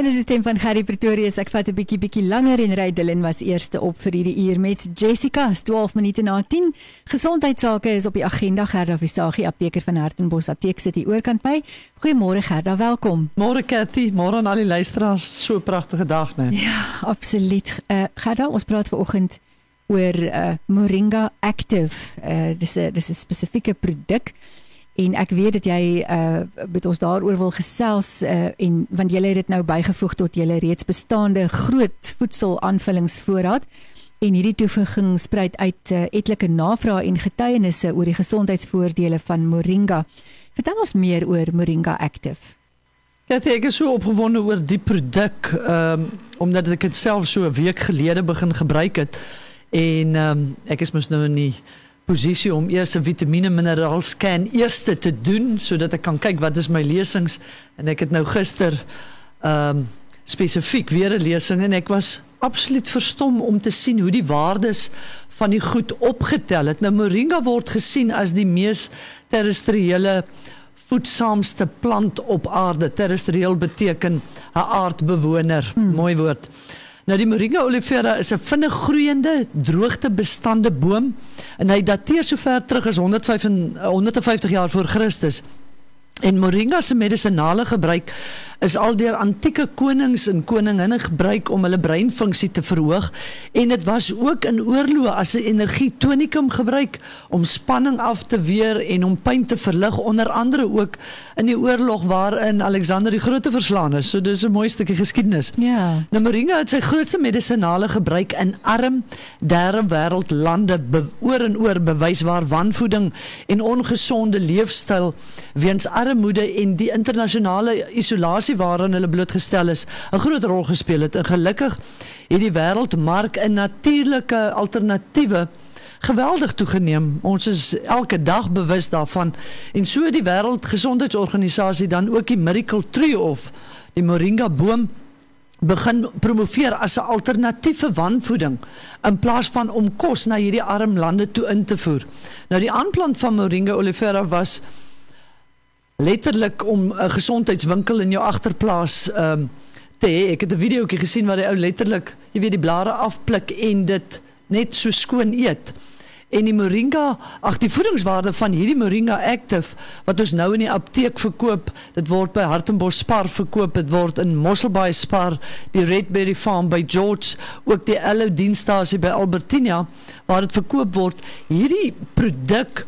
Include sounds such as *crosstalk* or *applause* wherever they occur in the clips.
En dis die stem van Gary Pretorius. Ek vat 'n bietjie bietjie langer en Ray Dillon was eerste op vir hierdie uur met Jessica 12 minute na 10. Gesondheidsake is op die agenda. Gerda Visagie, apteker van Hartenbos Apteek sit hier oorkant by. Goeiemôre Gerda, welkom. Môre Cathy, môre aan al die luisteraars. So 'n pragtige dag, né? Ja, absoluut. Uh Gerda, ons praat vanoggend oor uh Moringa Active. Uh dis 'n dis 'n spesifieke produk en ek weet dat jy uh met ons daaroor wil gesels uh en want jy het dit nou bygevoeg tot julle reeds bestaande groot voedselaanvullingsvoorraad en hierdie toevoeging spruit uit uh, etlike navrae en getuienisse oor die gesondheidsvoordele van Moringa. Vertel ons meer oor Moringa Active. Ja, ek is so opgewonde oor die produk ehm um, omdat ek dit self so 'n week gelede begin gebruik het en ehm um, ek is mos nou in die posisie om eers 'n vitamiene mineraal scan eers te doen sodat ek kan kyk wat is my lesings en ek het nou gister ehm um, spesifiek weer 'n lesing en ek was absoluut verstom om te sien hoe die waardes van die goed opgetel het. Nou moringa word gesien as die mees terrestriële voedsaamste plant op aarde. Terrestrieel beteken 'n aardbewoner. Hmm. Mooi woord. Nou die Moringa oleifera is 'n vinnig groeiende, droogtebestande boom en hy dateer sover terug as 150 150 jaar voor Christus. En moringa se medisonale gebruik is al deur antieke konings en koninginne gebruik om hulle breinfunksie te verhoog en dit was ook in oorloë as 'n energietonikum gebruik om spanning af te weer en om pyn te verlig onder andere ook in die oorlog waarin Alexander die Grote verslaan is. So dis 'n mooi stukkie geskiedenis. Ja. Nou moringa het sy grootste medisonale gebruik in arm derde wêreld lande oor en oor bewys waar wanvoeding en ongesonde leefstyl weens armoede en die internasionale isolasie situasie waarin hulle blootgestel is 'n groot rol gespeel het. En gelukkig het die wêreldmark in natuurlike alternatiewe geweldig toegeneem. Ons is elke dag bewus daarvan en so die wêreldgesondheidsorganisasie dan ook die miracle tree of die moringa boom begin promoveer as 'n alternatiewe wanvoeding in plaas van om kos na hierdie arm lande toe in te voer. Nou die aanplant van moringa oleifera was letterlik om 'n gesondheidswinkel in jou agterplaas ehm um, te hê. Ek het 'n videoetjie gesien waar die ou letterlik, jy weet, die blare afpluk en dit net so skoon eet. En die moringa, ag die voedingswaarde van hierdie moringa active wat ons nou in die apteek verkoop, dit word by Hartenbos Spar verkoop, dit word in Mosselbaai Spar, die Redberry Farm by George, ook die Allo dienstasie by Albertina waar dit verkoop word. Hierdie produk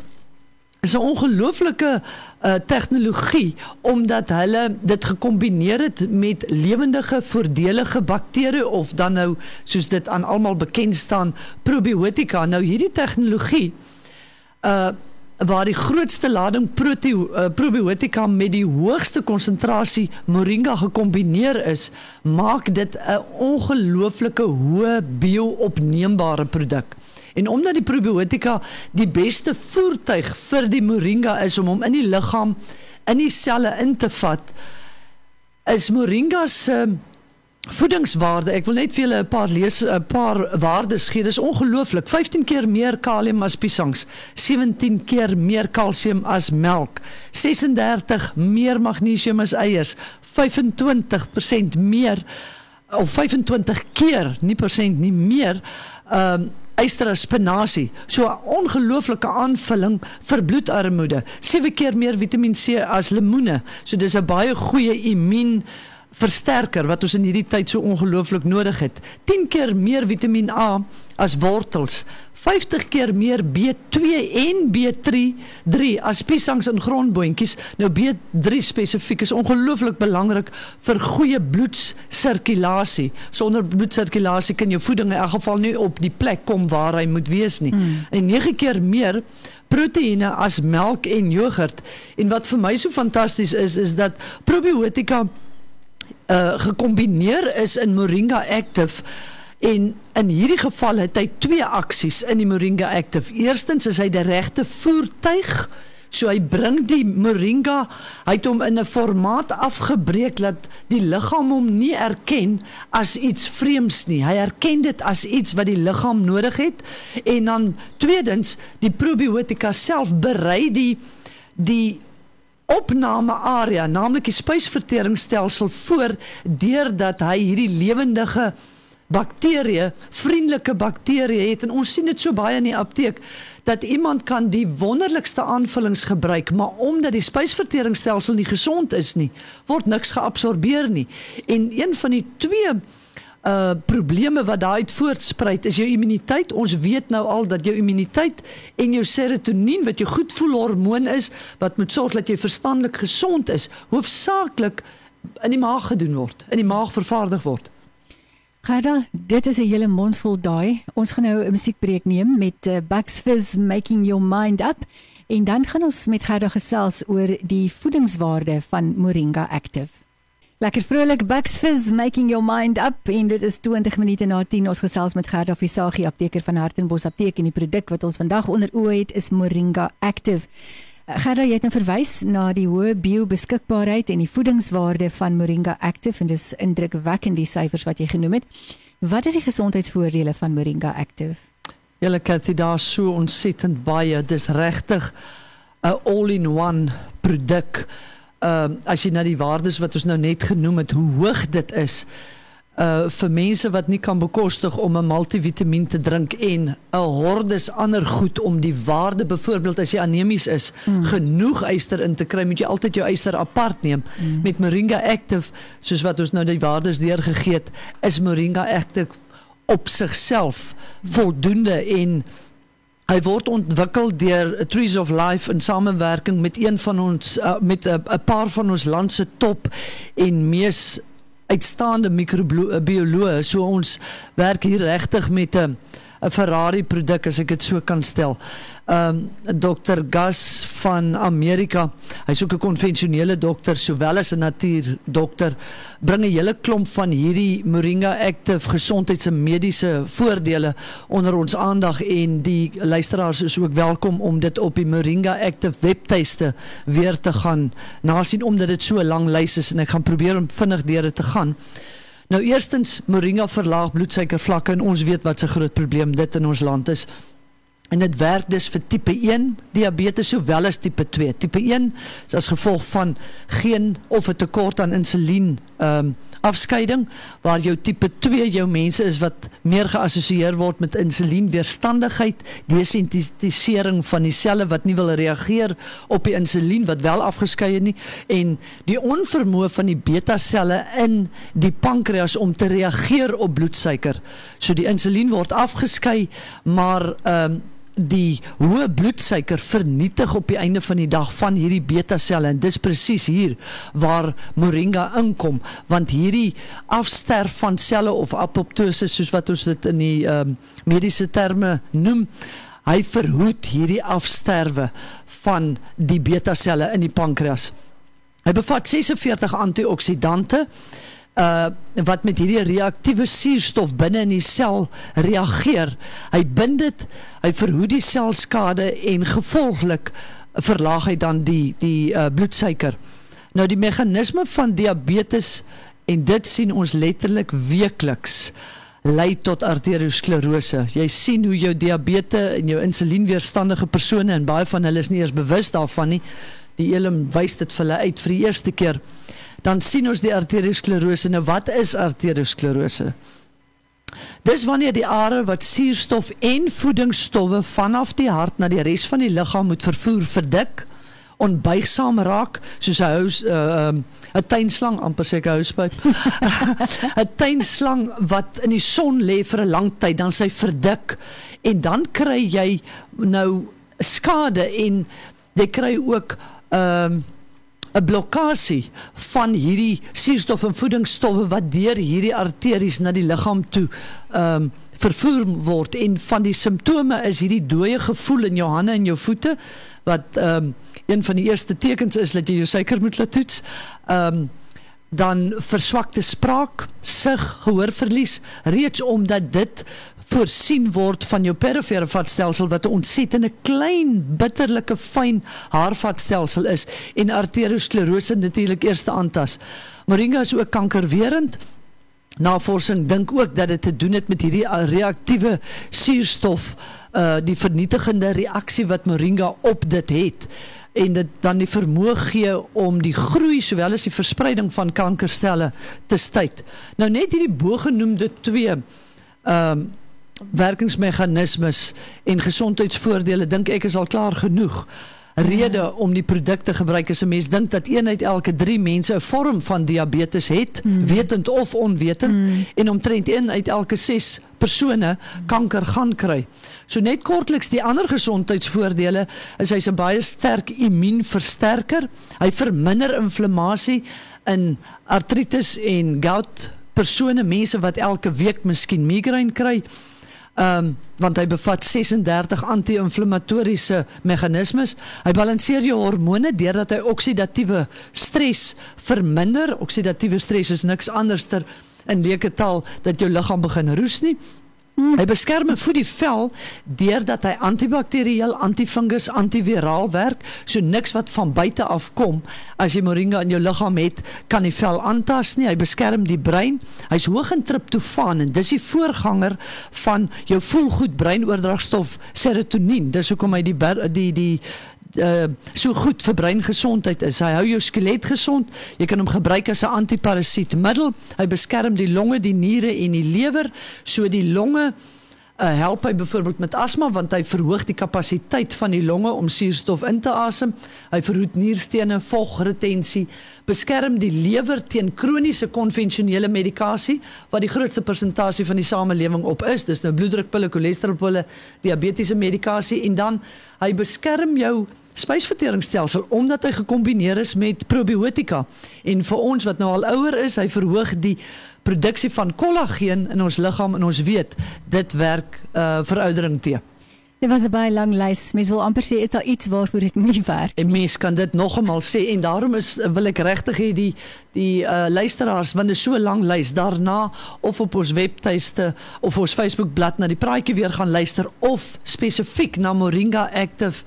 is 'n ongelooflike uh, tegnologie omdat hulle dit gekombineer het met lewendige voordelige bakterieë of dan nou soos dit aan almal bekend staan probiotika. Nou hierdie tegnologie uh waar die grootste lading proteo, uh, probiotika met die hoogste konsentrasie moringa gekombineer is, maak dit 'n ongelooflike hoë bio-opneembare produk. En omdat die probiotika die beste voertuig vir die moringa is om hom in die liggaam in die selle in te vat, is moringa se uh, voedingswaarde. Ek wil net vir julle 'n paar lees 'n paar waardes gee. Dis ongelooflik. 15 keer meer kalium as piesangs, 17 keer meer kalsium as melk, 36 meer magnesium as eiers, 25% meer of 25 keer, nie persent nie meer, ehm um, Eister as spinasie, so 'n ongelooflike aanvulling vir bloedarmoede. 7 keer meer Vitamiin C as lemoene. So dis 'n baie goeie immuun versterker wat ons in hierdie tyd so ongelooflik nodig het. 10 keer meer Vitamiin A as wortels. 50 keer meer B2 en B3 3 as piesangs in grondboontjies. Nou B3 spesifiek is ongelooflik belangrik vir goeie bloedsirkulasie. Sonder bloedsirkulasie kan jou voeding in elk geval nie op die plek kom waar hy moet wees nie. Hmm. En 9 keer meer proteïene as melk en jogurt. En wat vir my so fantasties is is dat probiotika uh gekombineer is in Moringa Active En in hierdie geval het hy twee aksies in die Moringa Active. Eerstens is hy die regte voertuig. So hy bring die Moringa, hy het hom in 'n formaat afgebreek dat die liggaam hom nie erken as iets vreemds nie. Hy erken dit as iets wat die liggaam nodig het. En dan tweedens, die probiotika self berei die die opname area, naamlik die spysverteringsstelsel voor deurdat hy hierdie lewendige bakterieë, vriendelike bakterieë het en ons sien dit so baie in die apteek dat iemand kan die wonderlikste aanvullings gebruik, maar omdat die spysverteringsstelsel nie gesond is nie, word niks geabsorbeer nie. En een van die twee uh probleme wat daaruit voortspruit is jou immuniteit. Ons weet nou al dat jou immuniteit en jou serotonien wat jou goed voel hormoon is wat moet sorg dat jy verstandelik gesond is, hoofsaaklik in die maag gedoen word, in die maag vervaardig word. Gerda, dit is 'n hele mond vol daai. Ons gaan nou 'n musiekbreek neem met uh, Bucks Fizz Making Your Mind Up en dan gaan ons met Gerda gesels oor die voedingswaarde van Moringa Active. Lekker vrolik Bucks Fizz making your mind up en dit is 20 minute na 10 ons gesels met Gerda Visagie apteker van Hartenbos apteek en die produk wat ons vandag onder oë het is Moringa Active. Eh, Gerda jy het nou verwys na die hoë biobeskikbaarheid en die voedingswaarde van Moringa Active en dis indrukwekkend die syfers wat jy genoem het. Wat is die gesondheidsvoordele van Moringa Active? Julle kyk dit daar so ontsettend baie. Dis regtig 'n all-in-one produk ehm uh, as jy na die waardes wat ons nou net genoem het, hoe hoog dit is uh vir mense wat nie kan bekostig om 'n multivitamiin te drink en 'n hordes ander goed om die waarde byvoorbeeld as jy anemies is mm. genoeg yster in te kry moet jy altyd jou yster apart neem mm. met Moringa Active soos wat ons nou die waardes deurgegee het is Moringa Active op sigself voldoende en Hy word ontwikkel deur Trees of Life in samewerking met een van ons uh, met 'n uh, paar van ons land se top en mees uitstaande microbioloë. So ons werk hier regtig met 'n 'n Ferrari produk as ek dit so kan stel um, Dr Gas van Amerika. Hy's ook 'n konvensionele dokter sowel as 'n natuurdokter. Bring 'n hele klomp van hierdie Moringa Active gesondheids- en mediese voordele onder ons aandag en die luisteraars is ook welkom om dit op die Moringa Active webtuiste weer te gaan nasien omdat dit so 'n lang lys is en ek gaan probeer om vinnig deur dit te gaan. Nou eerstens Moringa verlaag bloedsuikervlakke en ons weet wat 'n groot probleem dit in ons land is. En dit werk dus vir tipe 1 diabetes sowel as tipe 2. Tipe 1 is as gevolg van geen of 'n tekort aan insulien ehm um, afskeiding waar jou tipe 2 jou mense is wat meer geassosieer word met insulienweerstandigheid, desensitisering van die selle wat nie wil reageer op die insulien wat wel afgeskei het nie en die onvermoë van die beta selle in die pankreas om te reageer op bloedsuiker. So die insulien word afgeskei, maar ehm um, die hoë bloedsuiker vernietig op die einde van die dag van hierdie beta selle en dis presies hier waar moringa inkom want hierdie afsterf van selle of apoptose soos wat ons dit in die um, mediese terme noem hy verhoed hierdie afsterwe van die beta selle in die pankreas. Hy bevat 46 antioksidante uh wat met hierdie reaktiewe suurstof binne in die sel reageer. Hy bind dit, hy verhoed die selskade en gevolglik verlaag hy dan die die uh bloedsuiker. Nou die meganisme van diabetes en dit sien ons letterlik weekliks lei tot arteriosklerose. Jy sien hoe jou diabetes en jou insulienweerstandige persone en baie van hulle is nie eers bewus daarvan nie. Die elm wys dit vir hulle uit vir die eerste keer dan sien ons die arteriosklerose. Nou wat is arteriosklerose? Dis wanneer die are wat suurstof en voedingsstowwe vanaf die hart na die res van die liggaam moet vervoer verdik, onbuigsaam raak soos 'n hous 'n uh, 'n um, tuinslang amper sê ek houspyp. *laughs* *laughs* 'n Tuinslang wat in die son lê vir 'n lang tyd, dan sy verdik en dan kry jy nou skade en jy kry ook ehm um, 'n blokkade van hierdie suurstof en voedingsstowwe wat deur hierdie arteries na die liggaam toe ehm um, vervoer word en van die simptome is hierdie dooie gevoel in jou hande en jou voete wat ehm um, een van die eerste tekens is dat jy jou suiker moet laat toets. Ehm um, dan verswakte spraak, sig, gehoorverlies reeds omdat dit voorsien word van jou perifere vatstelsel wat 'n ontsettende klein bitterlike fyn haarvatstelsel is en arteriosklerose natuurlik eerste aantas. Moringa is ook kankerwerend. Navorsing dink ook dat dit te doen het met hierdie reaktiewe suurstof uh die vernietigende reaksie wat moringa op dit het en dit dan die vermoë gee om die groei sowel as die verspreiding van kankerstelle te stuit. Nou net hierdie bogenoemde twee ehm um, werkingsmeganismes en gesondheidsvoordele dink ek is al klaar genoeg rede om die produk te gebruik as 'n mens dink dat een uit elke 3 mense 'n vorm van diabetes het, mm. wetend of onwetend mm. en omtrent een uit elke 6 persone kanker gaan kry. So net kortliks die ander gesondheidsvoordele is hy's 'n baie sterk immuunversterker. Hy verminder inflammasie in artritis en gout persone mense wat elke week miskien migraine kry. Ehm um, want hy bevat 36 anti-inflammatoriese meganismes. Hy balanseer jou hormone deurdat hy oksidatiewe stres verminder. Oksidatiewe stres is niks anderster in leuke taal dat jou liggaam begin roes nie. Hmm. Hy beskerm en voed die vel deurdat hy antibakterieel, antifungus, antiviraal werk, so niks wat van buite af kom as jy moringa in jou liggaam het, kan die vel aantas nie. Hy beskerm die brein. Hy's hoog in triptofaan en dis die voorganger van jou voelgoed breinoordragstof serotonien. Dis hoekom hy die die die uh, so goed vir breingesondheid is. Hy hou jou skelet gesond. Jy kan hom gebruik as 'n antiparasietmiddel. Hy beskerm die longe, die niere en die lewer. So die longe uh, help hy byvoorbeeld met asma want hy verhoog die kapasiteit van die longe om suurstof in te asem. Hy verhoed nierstene, vogretensie, beskerm die lewer teen kroniese konvensionele medikasie wat die grootste persentasie van die samelewing op is. Dis nou bloeddrukpille, cholesterolpille, diabetiese medikasie en dan hy beskerm jou spysverteringsstelsel omdat hy gekombineer is met probiotika en vir ons wat nou al ouer is, hy verhoog die produksie van kollageen in ons liggaam en ons weet dit werk uh veroudering te. Dit was 'n baie lang lys. Mens wil amper sê is daar iets waarvoor dit nie werk. En mens kan dit nog eenmal sê en daarom is wil ek regtig hê die die uh luisteraars want dit is so lank lys daarna of op ons webtuiste of ons Facebook bladsy na die praatjie weer gaan luister of spesifiek na Moringa Active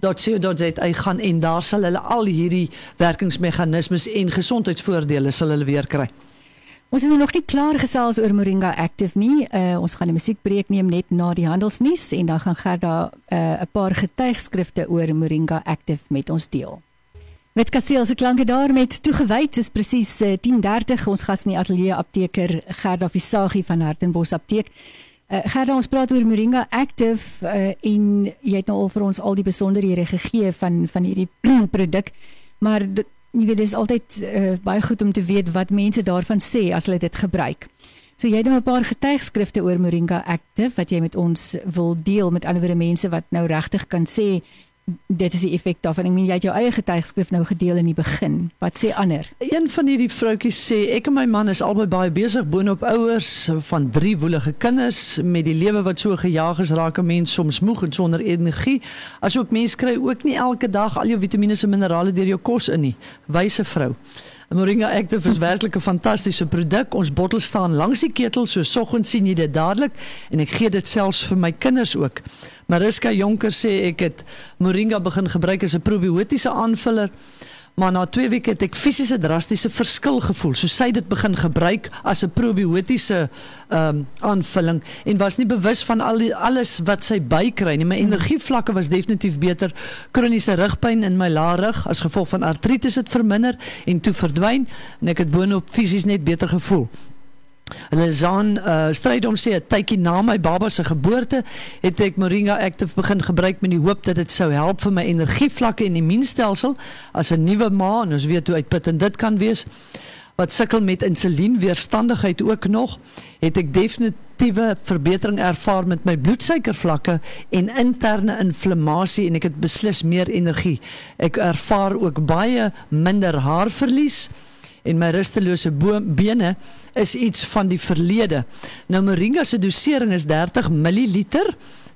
.co.za gaan en daar sal hulle al hierdie werkingsmeganismes en gesondheidsvoordele sal hulle weer kry. Ons is nog nie klaar gesels oor Moringa Active nie. Uh, ons gaan 'n musiekbreek neem net na die handelsnuus en dan gaan Gerda eh, 'n uh, paar getuigskrifte oor Moringa Active met ons deel. Met Kasseel se klanke daar met toegewyd is presies uh, 10:30 ons gas in die ateljee apteker Gerda Visagie van Hartenbos Apteek. Uh, Gerda ons praat oor Moringa Active uh, en jy het nou al vir ons al die besonderhede gegee van van hierdie *clears throat* produk. Maar jy weet dis altyd uh, baie goed om te weet wat mense daarvan sê as hulle dit gebruik. So jy het nou 'n paar getuigskrifte oor Moringa Active wat jy met ons wil deel met ander mense wat nou regtig kan sê dit is die effek daarvan. Ek meen jy het jou eie getuigskrif nou gedeel in die begin. Wat sê ander? Een van hierdie vroutjies sê ek en my man is albei baie besig boonop ouers van drie woelige kinders met die lewe wat so gejaag is raak 'n mens soms moeg en sonder energie. Asook mense kry ook nie elke dag al jou vitamiene en minerale deur jou kos in nie. Wyse vrou. Moringa Active is werklik 'n fantastiese produk. Ons bottel staan langs die ketel, so soggens sien jy dit dadelik en ek gee dit selfs vir my kinders ook. Mariska Jonker sê ek het Moringa begin gebruik as 'n probiotiese aanvuller. Maar na 2 weke het ek fisiese drastiese verskil gevoel. So sy het dit begin gebruik as 'n probiotiese ehm um, aanvulling en was nie bewus van al die alles wat sy bykry nie. My energievlakke was definitief beter. Kroniese rugpyn in my lae rug as gevolg van artritis het verminder en toe verdwyn en ek het boonop fisies net beter gevoel. Hulle saan uh, stryd om sê 'n tydjie na my baba se geboorte het ek Moringa Active begin gebruik met die hoop dat dit sou help vir my energievlakke en immuunstelsel as 'n nuwe ma. En ons weet hoe uitputtend dit kan wees. Wat sukkel met insulienweerstandigheid ook nog het ek definitiewe verbetering ervaar met my bloedsuikervlakke en interne inflammasie en ek het beslis meer energie. Ek ervaar ook baie minder haarverlies en my rustelose bene is iets van die verlede. Nou moringa se dosering is 30 ml.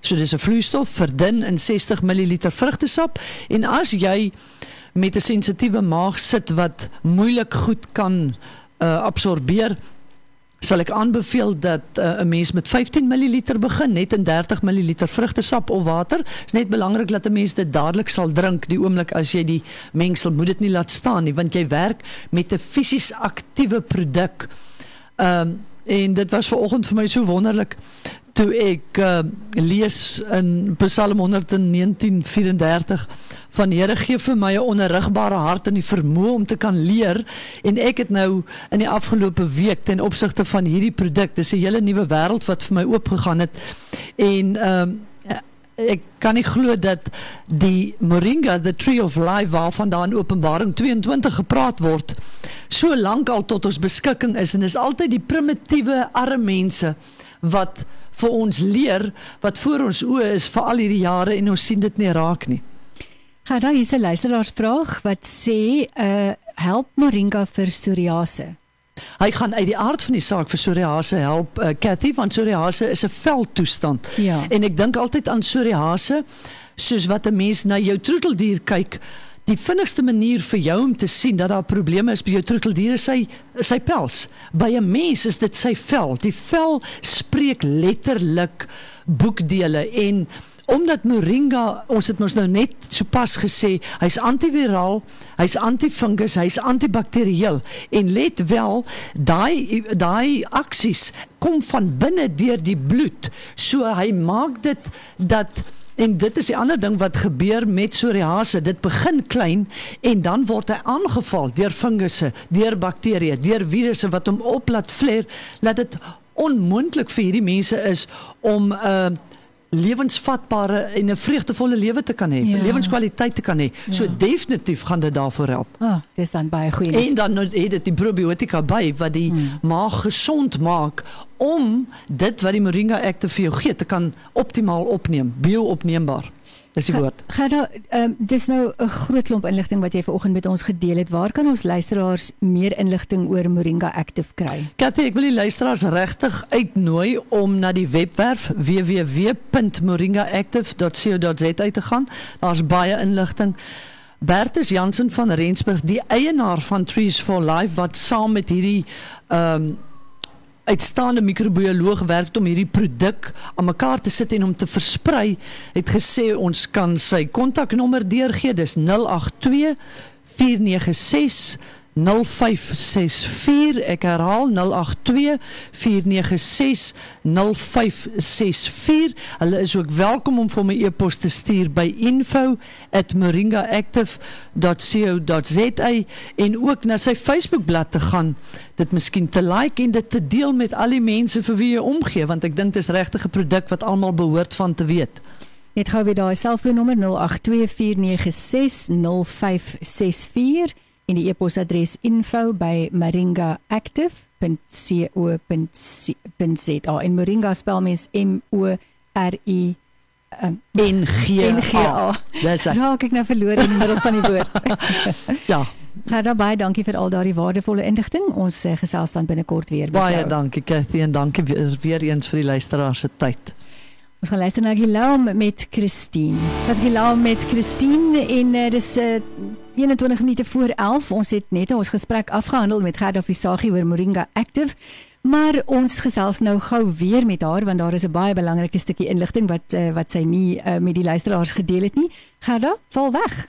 So dis 'n vloeistof verdun in 60 ml vrugtesap en as jy met 'n sensitiewe maag sit wat moeilik goed kan uh, absorbeer sal ek aanbeveel dat uh, 'n mens met 15 ml begin net in 30 ml vrugtesap of water. Dit is net belangrik dat 'n mens dit dadelik sal drink die oomblik as jy die mengsel moet dit nie laat staan nie want jy werk met 'n fisies aktiewe produk. Ehm um, en dit was ver oggend vir my so wonderlik toe ek uh, lees in Psalm 119:34 van Here gee vir my 'n onrigbare hart en die vermoë om te kan leer en ek het nou in die afgelope week ten opsigte van hierdie produk dis 'n hele nuwe wêreld wat vir my oopgegaan het en ehm um, ek kan nie glo dat die moringa the tree of life waarvan daar in Openbaring 22 gepraat word so lank al tot ons beskikking is en is altyd die primitiewe arme mense wat vir ons leer wat voor ons oë is vir al hierdie jare en ons sien dit nie raak nie. Gaan daar is 'n luisteraarsvraag wat sê uh help moringa vir psoriase. Hy gaan uit die aard van die saak vir psoriase help uh, Cathy want psoriase is 'n veldtoestand. Ja. En ek dink altyd aan psoriase soos wat 'n mens na jou troeteldier kyk. Die vinnigste manier vir jou om te sien dat daar probleme is by jou troeteldier is sy sy pels. By 'n mens is dit sy vel. Die vel spreek letterlik boekdele en omdat moringa ons het mos nou net sopas gesê hy's antiviraal hy's antifungus hy's antibakterieel en let wel daai daai aksies kom van binne deur die bloed so hy maak dit dat En dit is die ander ding wat gebeur met psoriase. Dit begin klein en dan word hy aangeval deur fungusse, deur bakterieë, deur virusse wat hom op laat vleer, laat dit onmoontlik vir hierdie mense is om 'n uh, lewensvatbare en 'n vreugdevolle lewe te kan hê, Ja. lewenskwaliteit te kan hê. So Ja. definitief gaan dit daarvoor help. Ah, oh, dis dan baie goeie. En dan het dit die probiotika by wat die Hmm. maag gesond maak om dit wat die Moringa Active vir jou gee te kan optimaal opneem, bio-opneembaar. Dis die woord. Gaan nou ehm dis nou 'n groot klomp inligting wat jy vanoggend met ons gedeel het. Waar kan ons luisteraars meer inligting oor Moringa Active kry? Kathy, ek wil die luisteraars regtig uitnooi om na die webwerf www.moringaactive.co.za te gaan. Daar's baie inligting. Bertus Jansen van Rensburg, die eienaar van Trees for Life wat saam met hierdie ehm um, uitstaande microbioloog werk om hierdie produk aan mekaar te sit en om te versprei, het gesê ons kan sy kontaknommer deurgee. Dis 082 496 0564 ek herhaal 082 496 0564 hulle is ook welkom om vir my e-pos te stuur by info@moringaactive.co.za en ook na sy Facebookblad te gaan dit miskien te like en dit te deel met al die mense vir wie jy omgee want ek dink dit is regtig 'n produk wat almal behoort van te weet. Net gou weer daai selfoonnommer 0824960564 en die e-posadres info@moringaactive.co.za. En Moringa spel mens M O R I um, en G N G A. dis hy. Raak ek nou verlore in die middel van die woord. *laughs* ja dan baie dankie vir al daardie waardevolle inligting. Ons uh, gesels dan binnekort weer baie jou. dankie Cathy en dankie weer, weer eens vir die luisteraars se tyd Ons gaan luister na Gilaum met Christine. Was Gilaum met Christine en uh, dis uh, 21 minute voor 11. Ons het net ons gesprek afgehandel met Gerda Visagie oor Moringa Active. Maar ons gesels nou gou weer met haar want daar is 'n baie belangrike stukkie inligting wat uh, wat sy nie uh, met die luisteraars gedeel het nie. Gerda, val weg.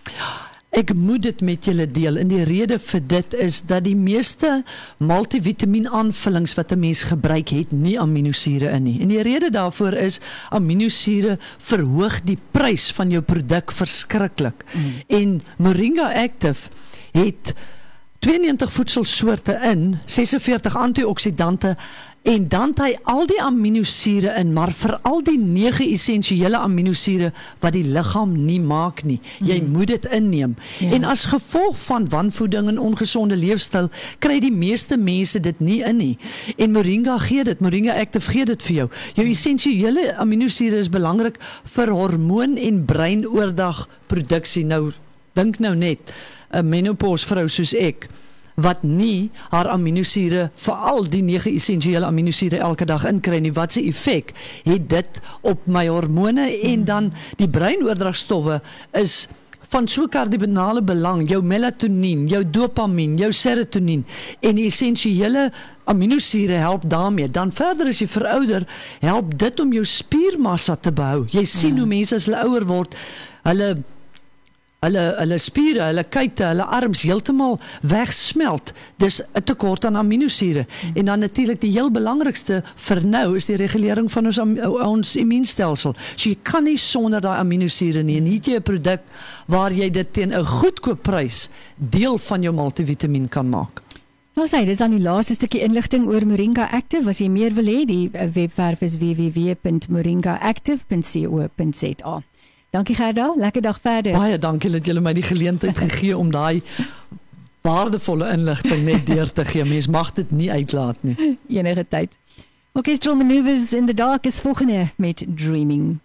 Ek moet dit met julle deel. En die rede vir dit is dat die meeste multivitamien aanvullings wat 'n mens gebruik het nie aminosure in nie. En die rede daarvoor is aminosure verhoog die prys van jou produk verskriklik. Mm. En Moringa Active het 92 voedselsoorte in, 46 antioksidante en dan het hy al die aminosure in, maar veral die 9 essensiële aminosure wat die liggaam nie maak nie. Jy mm. moet dit inneem. Ja. Ja. En as gevolg van wanvoeding en ongesonde leefstyl kry die meeste mense dit nie in nie. En Moringa gee dit, Moringa Active gee dit vir jou. Jou essensiële aminosure is belangrik vir hormoon en breinoordag produksie. Nou dink nou net 'n menopause vrou soos ek wat nie haar aminosure veral die 9 essensiële aminosure elke dag inkry nie wat se effek het dit op my hormone en dan die breinoordragstowwe is van so kardinale belang jou melatonien, jou dopamien, jou serotonien en die essensiële aminosure help daarmee. Dan verder as jy verouder, help dit om jou spiermassa te behou. Jy sien Ja. hoe mense as hulle ouer word, hulle hulle hulle spiere, hulle kuite, hulle arms heeltemal wegsmelt. Dis 'n tekort aan aminosure. Hmm. En dan natuurlik die heel belangrikste vir nou is die regulering van ons ons immuunstelsel. So jy kan nie sonder daai aminosure nie. En hier het jy 'n produk waar jy dit teen 'n goedkoop prys deel van jou multivitamiin kan maak. Nou sê dis dan die laaste stukkie inligting oor Moringa Active. As jy meer wil hê, die eh, webwerf is www.moringaactive.co.za. Dankie Gerda, lekker dag verder. Baie dankie dat jy my die geleentheid gegee om daai waardevolle inligting net deur te gee. Mens mag dit nie uitlaat nie. Enige tyd. Orchestral Maneuvers in the Dark is volgende met Dreaming.